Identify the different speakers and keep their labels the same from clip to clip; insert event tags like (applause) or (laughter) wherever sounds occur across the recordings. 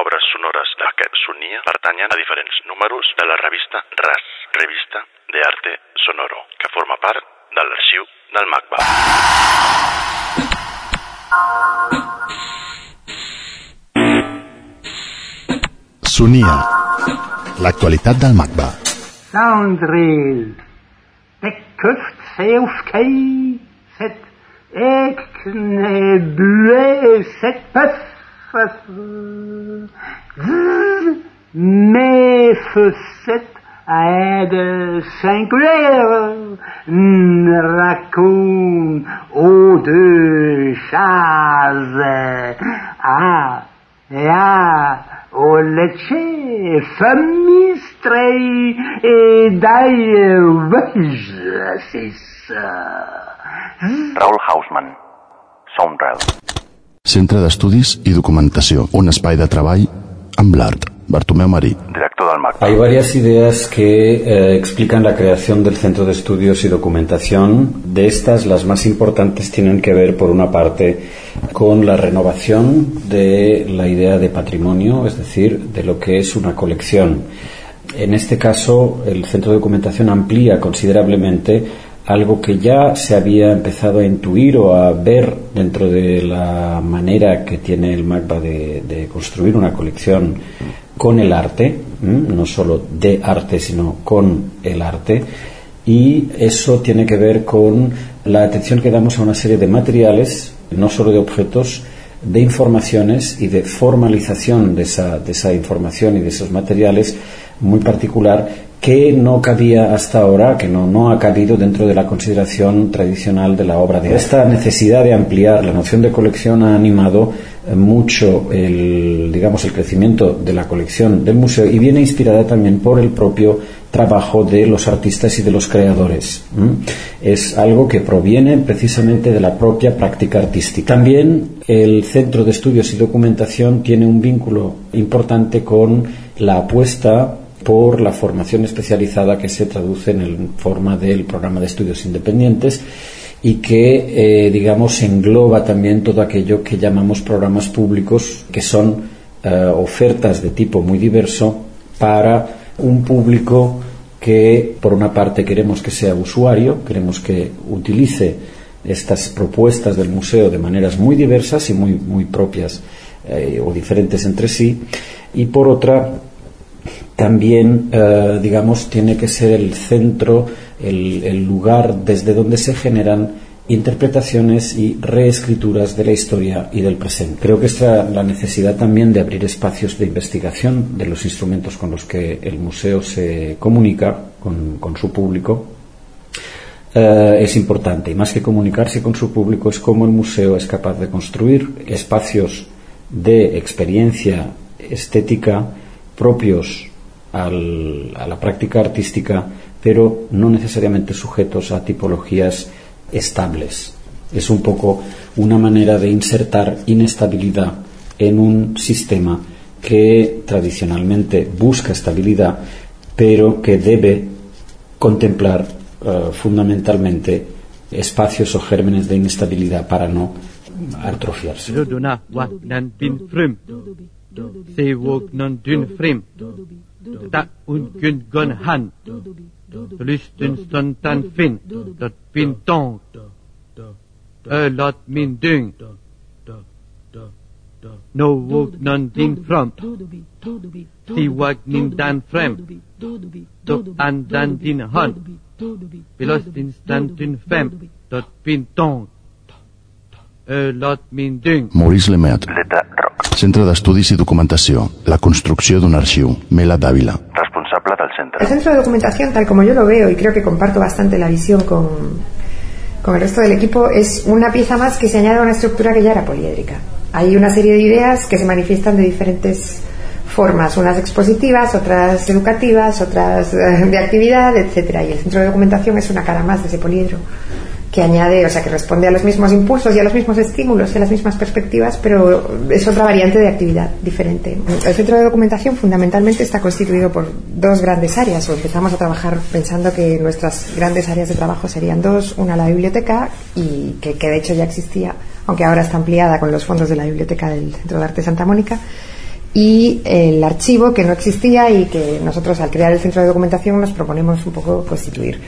Speaker 1: obres sonores d'aquest sonia pertanyen a diferents números de la revista RAS, Revista de Arte Sonoro, que forma part de l'arxiu del MACBA.
Speaker 2: Sonia. L'actualitat del MACBA.
Speaker 3: Soundreel. Bekkuft seufkei, set ekne bue, set puff, Mephiset aide singulière raconte aux deux chaises. Ah, à la ah, au leche famille et d'ailleurs
Speaker 4: Raoul Hausmann Soundrel
Speaker 2: Centre d'Estudis i Documentació. Un espai de treball amb l'art. Bartomeu Marí.
Speaker 4: Director del MAC.
Speaker 5: Hay varias ideas que eh, explican la creación del Centro de Estudios y Documentación. De estas, las más importantes tienen que ver, por una parte, con la renovación de la idea de patrimonio, es decir, de lo que es una colección. En este caso, el Centro de Documentación amplía considerablemente algo que ya se había empezado a intuir o a ver dentro de la manera que tiene el MACBA de, construir una colección con el arte, no solo de arte, sino con el arte, y eso tiene que ver con la atención que damos a una serie de materiales, no solo de objetos, de informaciones y de formalización de esa información y de esos materiales muy particular que no cabía hasta ahora, que no, no ha cabido dentro de la consideración tradicional de la obra de. Esta necesidad de ampliar la noción de colección ha animado eh, mucho el, digamos, el crecimiento de la colección del museo y viene inspirada también por el propio trabajo de los artistas y de los creadores. Es algo que proviene precisamente de la propia práctica artística. También el Centro de Estudios y Documentación tiene un vínculo importante con la apuesta por la formación especializada que se traduce en el forma del programa de estudios independientes y que, eh, digamos, engloba también todo aquello que llamamos programas públicos, que son eh, ofertas de tipo muy diverso para un público que, por una parte, queremos que sea usuario, queremos que utilice estas propuestas del museo de maneras muy diversas y muy, muy propias eh, o diferentes entre sí, y por otra, también, eh, digamos, tiene que ser el centro, el, lugar desde donde se generan interpretaciones y reescrituras de la historia y del presente. Creo que esta la necesidad también de abrir espacios de investigación de los instrumentos con los que el museo se comunica con, con su público eh, es importante y más que comunicarse con su público es cómo el museo es capaz de construir espacios de experiencia estética propios al, a la práctica artística, pero no necesariamente sujetos a tipologías estables. Es un poco una manera de insertar inestabilidad en un sistema que tradicionalmente busca estabilidad, pero que debe contemplar uh, fundamentalmente espacios o gérmenes de inestabilidad para no atrofiarse.
Speaker 6: da ungön han. Lysten stuntan finn, dat finn tång. Ölat min dyng. No våg någonting fram. Stivag din dan fram. Då andan din hand. Belast instanten fem, dat finn tång.
Speaker 2: Maurice Lemet. Centre d'Estudis i Documentació. La construcció d'un arxiu. Mela Dávila.
Speaker 4: Responsable del centre.
Speaker 7: El centro de documentación, tal como yo lo veo, y creo que comparto bastante la visión con, con el resto del equipo, es una pieza más que se añade a una estructura que ya era poliédrica. Hay una serie de ideas que se manifiestan de diferentes formas, unas expositivas, otras educativas, otras eh, de actividad, etcétera. Y el centro de documentación es una cara más de ese poliedro que añade, o sea, que responde a los mismos impulsos y a los mismos estímulos y a las mismas perspectivas, pero es otra variante de actividad diferente. El centro de documentación fundamentalmente está constituido por dos grandes áreas, o empezamos a trabajar pensando que nuestras grandes áreas de trabajo serían dos, una la biblioteca, y que, que de hecho ya existía, aunque ahora está ampliada con los fondos de la biblioteca del Centro de Arte Santa Mónica, y el archivo que no existía y que nosotros al crear el centro de documentación nos proponemos un poco constituir.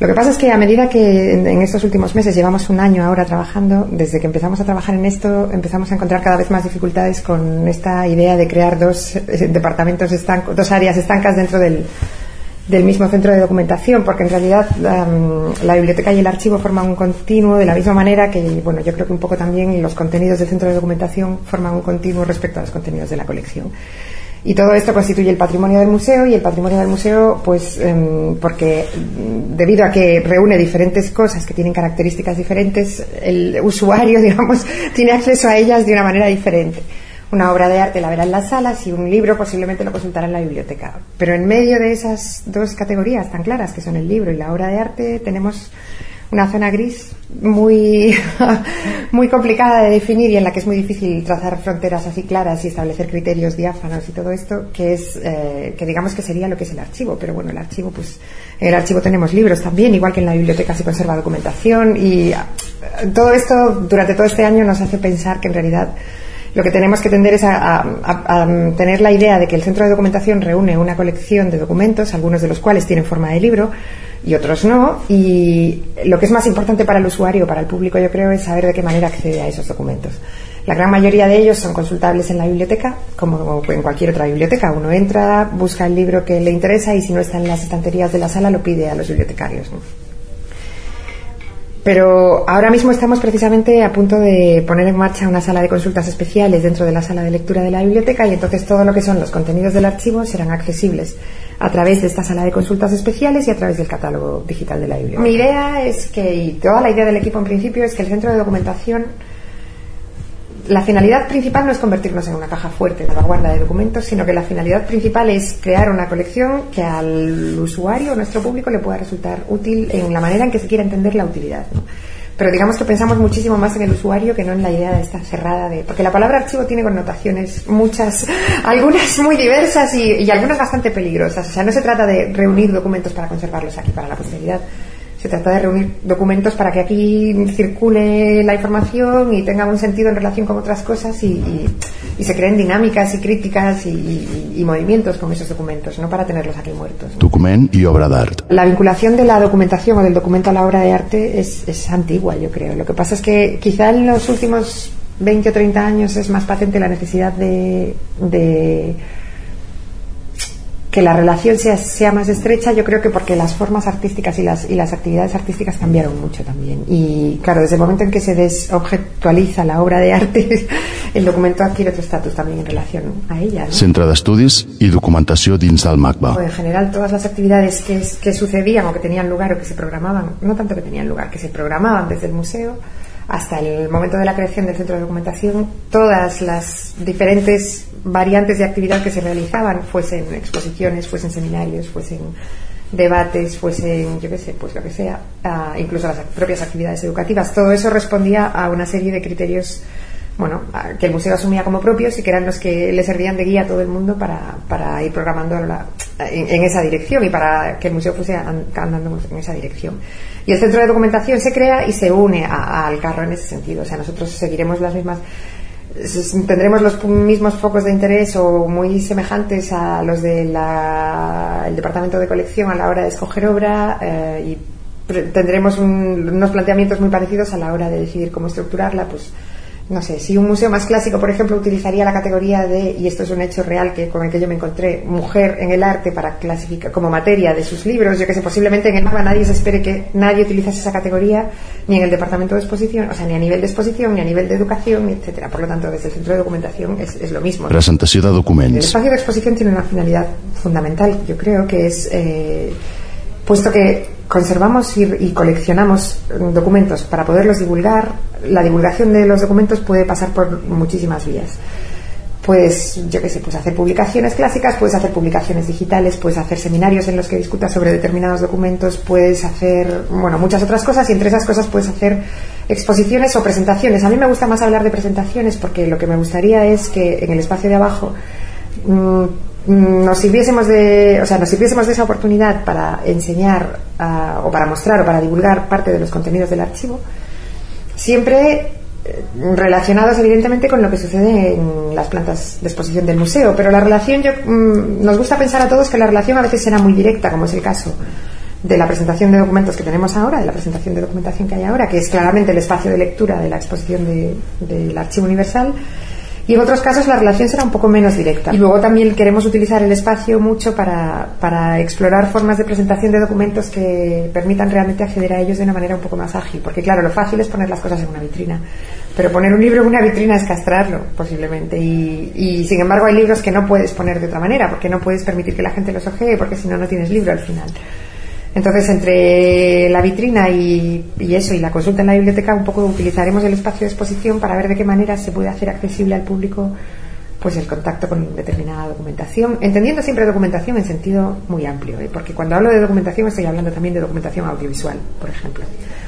Speaker 7: Lo que pasa es que a medida que en, estos últimos meses llevamos un año ahora trabajando, desde que empezamos a trabajar en esto, empezamos a encontrar cada vez más dificultades con esta idea de crear dos eh, departamentos estancos, dos áreas estancas dentro del, del mismo centro de documentación, porque en realidad la biblioteca y el archivo forman un continuo de la misma manera que, bueno, yo creo que un poco también los contenidos del centro de documentación forman un continuo respecto a los contenidos de la colección. Y todo esto constituye el patrimonio del museo y el patrimonio del museo, pues, um, porque debido a que reúne diferentes cosas que tienen características diferentes, el usuario, (laughs) digamos, tiene acceso a ellas de una manera diferente una obra de arte la verá en las salas y un libro posiblemente lo consultará en la biblioteca. Pero en medio de esas dos categorías tan claras que son el libro y la obra de arte tenemos una zona gris muy, (laughs) muy complicada de definir y en la que es muy difícil trazar fronteras así claras y establecer criterios diáfanos y todo esto, que es, eh, que digamos que sería lo que es el archivo. Pero bueno, el archivo, pues, en el archivo tenemos libros también, igual que en la biblioteca se conserva documentación y eh, todo esto durante todo este año nos hace pensar que en realidad lo que tenemos que tender es a, tener la idea de que el centro de documentación reúne una colección de documentos, algunos de los cuales tienen forma de libro y otros no. Y lo que es más importante para el usuario, para el público, yo creo, es saber de qué manera accede a esos documentos. La gran mayoría de ellos son consultables en la biblioteca, como en cualquier otra biblioteca. Uno entra, busca el libro que le interesa y si no está en las estanterías de la sala, lo pide a los bibliotecarios. Pero ahora mismo estamos precisamente a punto de poner en marcha una sala de consultas especiales dentro de la sala de lectura de la biblioteca y entonces todo lo que son los contenidos del archivo serán accesibles a través de esta sala de consultas especiales y a través del catálogo digital de la biblioteca. Mi idea es que, y toda la idea del equipo en principio, es que el centro de documentación la finalidad principal no es convertirnos en una caja fuerte de salvaguarda de documentos, sino que la finalidad principal es crear una colección que al usuario, nuestro público, le pueda resultar útil en la manera en que se quiera entender la utilidad. Pero digamos que pensamos muchísimo más en el usuario que no en la idea de esta cerrada de. Porque la palabra archivo tiene connotaciones muchas, (laughs) algunas muy diversas y, y algunas bastante peligrosas. O sea, no se trata de reunir documentos para conservarlos aquí para la posteridad se trata de reunir documentos para que aquí circule la información y tenga un sentido en relación con otras cosas y, y, y se creen dinámicas y críticas y, y, movimientos con esos documentos, no para tenerlos aquí muertos. ¿no?
Speaker 2: Document i obra d'art.
Speaker 7: La vinculación de la documentación o del documento a la obra de arte es, es antigua, yo creo. Lo que pasa es que quizá en los últimos 20 o 30 años es más patente la necesidad de, de que la relación sea, sea, más estrecha, yo creo que porque las formas artísticas y las, y las actividades artísticas cambiaron mucho también. Y claro, desde el momento en que se desobjetualiza la obra de arte, (laughs) el documento adquiere otro estatus también en relación a ella. ¿no?
Speaker 2: Centre d'Estudis i Documentació dins del MACBA.
Speaker 7: O en general, todas las actividades que, que sucedían o que tenían lugar o que se programaban, no tanto que tenían lugar, que se programaban desde el museo, hasta el momento de la creación del centro de documentación, todas las diferentes variantes de actividad que se realizaban, fuesen exposiciones, fuesen seminarios, fuesen debates, fuesen, yo qué sé, pues lo que sea, uh, incluso las propias actividades educativas, todo eso respondía a una serie de criterios bueno, que el museo asumía como propios y que eran los que le servían de guía a todo el mundo para, para ir programando en, esa dirección y para que el museo fuese andando en esa dirección. Y el centro de documentación se crea y se une al carro en ese sentido. O sea, nosotros seguiremos las mismas tendremos los mismos focos de interés o muy semejantes a los del de departamento de colección a la hora de escoger obra eh, y tendremos un, unos planteamientos muy parecidos a la hora de decidir cómo estructurarla pues no sé, si un museo más clásico, por ejemplo, utilizaría la categoría de, y esto es un hecho real que con el que yo me encontré, mujer en el arte para clasificar como materia de sus libros, yo que sé, posiblemente en el MAGA nadie se espere que nadie utilizase esa categoría, ni en el departamento de exposición, o sea, ni a nivel de exposición, ni a nivel de educación, etcétera. Por lo tanto, desde el centro de documentación es, es lo mismo.
Speaker 2: Presentació de
Speaker 7: El
Speaker 2: documents.
Speaker 7: espacio de exposición tiene una finalidad fundamental, yo creo, que es, eh, puesto que conservamos y, y, coleccionamos documentos para poderlos divulgar, la divulgación de los documentos puede pasar por muchísimas vías. Puedes, yo qué sé, pues hacer publicaciones clásicas, puedes hacer publicaciones digitales, puedes hacer seminarios en los que discutas sobre determinados documentos, puedes hacer, bueno, muchas otras cosas y entre esas cosas puedes hacer exposiciones o presentaciones. A mí me gusta más hablar de presentaciones porque lo que me gustaría es que en el espacio de abajo mmm, nos sirviésemos de, o sea, nos sirviésemos de esa oportunidad para enseñar uh, o para mostrar o para divulgar parte de los contenidos del archivo, siempre eh, relacionados evidentemente con lo que sucede en las plantas de exposición del museo, pero la relación, yo, mm, nos gusta pensar a todos que la relación a veces será muy directa, como es el caso de la presentación de documentos que tenemos ahora, de la presentación de documentación que hay ahora, que es claramente el espacio de lectura de la exposición de- del Archivo Universal. Y en otros casos la relación será un poco menos directa. Y luego también queremos utilizar el espacio mucho para, para explorar formas de presentación de documentos que permitan realmente acceder a ellos de una manera un poco más ágil. Porque claro, lo fácil es poner las cosas en una vitrina. Pero poner un libro en una vitrina es castrarlo, posiblemente. Y, y sin embargo hay libros que no puedes poner de otra manera, porque no puedes permitir que la gente los ojee, porque si no, no tienes libro al final. Entonces, entre la vitrina y, eso, y la consulta en la biblioteca, un poco utilizaremos el espacio de exposición para ver de qué manera se puede hacer accesible al público pues el contacto con determinada documentación, entendiendo siempre documentación en sentido muy amplio, ¿eh? porque cuando hablo de documentación estoy hablando también de documentación audiovisual, por ejemplo,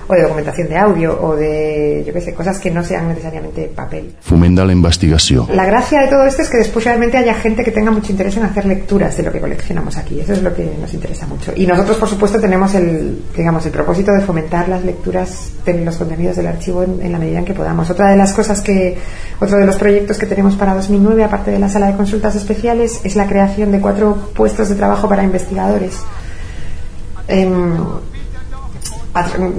Speaker 7: o de documentación de audio, o de, yo qué sé, cosas que no sean necesariamente papel.
Speaker 2: Fomenta la investigació.
Speaker 7: La gracia de todo esto es que después realmente haya gente que tenga mucho interés en hacer lecturas de lo que coleccionamos aquí. Eso es lo que nos interesa mucho. Y nosotros, por supuesto, tenemos el, digamos, el propósito de fomentar las lecturas de los contenidos del archivo en, en la medida en que podamos. Otra de las cosas que, otro de los proyectos que tenemos para 2009, aparte de la sala de consultas especiales, es la creación de cuatro puestos de trabajo para investigadores. Em,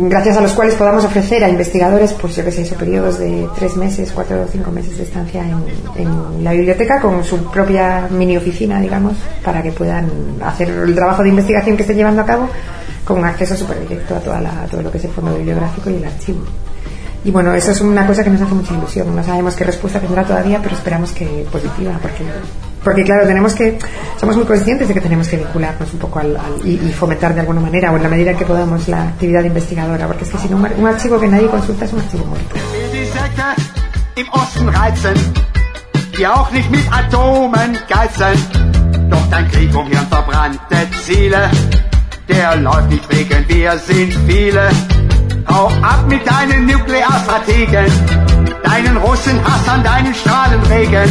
Speaker 7: gracias a los cuales podamos ofrecer a investigadores, pues yo que sé, eso, periodos de tres meses, cuatro o cinco meses de estancia en, en la biblioteca con su propia mini oficina, digamos, para que puedan hacer el trabajo de investigación que estén llevando a cabo con acceso súper directo a, toda la- a todo lo que es el fondo bibliográfico y el archivo. Y bueno, eso es una cosa que nos hace mucha ilusión. No sabemos qué respuesta tendrá todavía, pero esperamos que positiva, porque, porque claro, tenemos que, somos muy conscientes de que tenemos que vincularnos un poco al, y, fomentar de alguna manera, o en la medida en que podamos, la actividad investigadora, porque es que si no, un, un archivo que nadie consulta es un archivo muerto.
Speaker 8: Hau ab mit deinen Nuklearstrategen, deinen Russenhass an deinen Strahlenregen.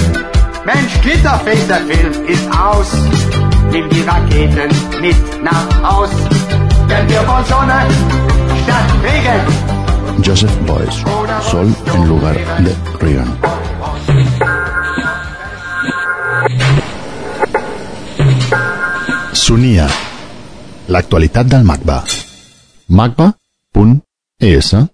Speaker 8: Mensch, Glitterface, der Film ist aus. Nimm die Raketen mit nach Haus, denn wir wollen Sonne statt Regen.
Speaker 2: Joseph Boyce. Sol en lugar de Reagan. Sonia. L'actualitat del MACBA. Isso.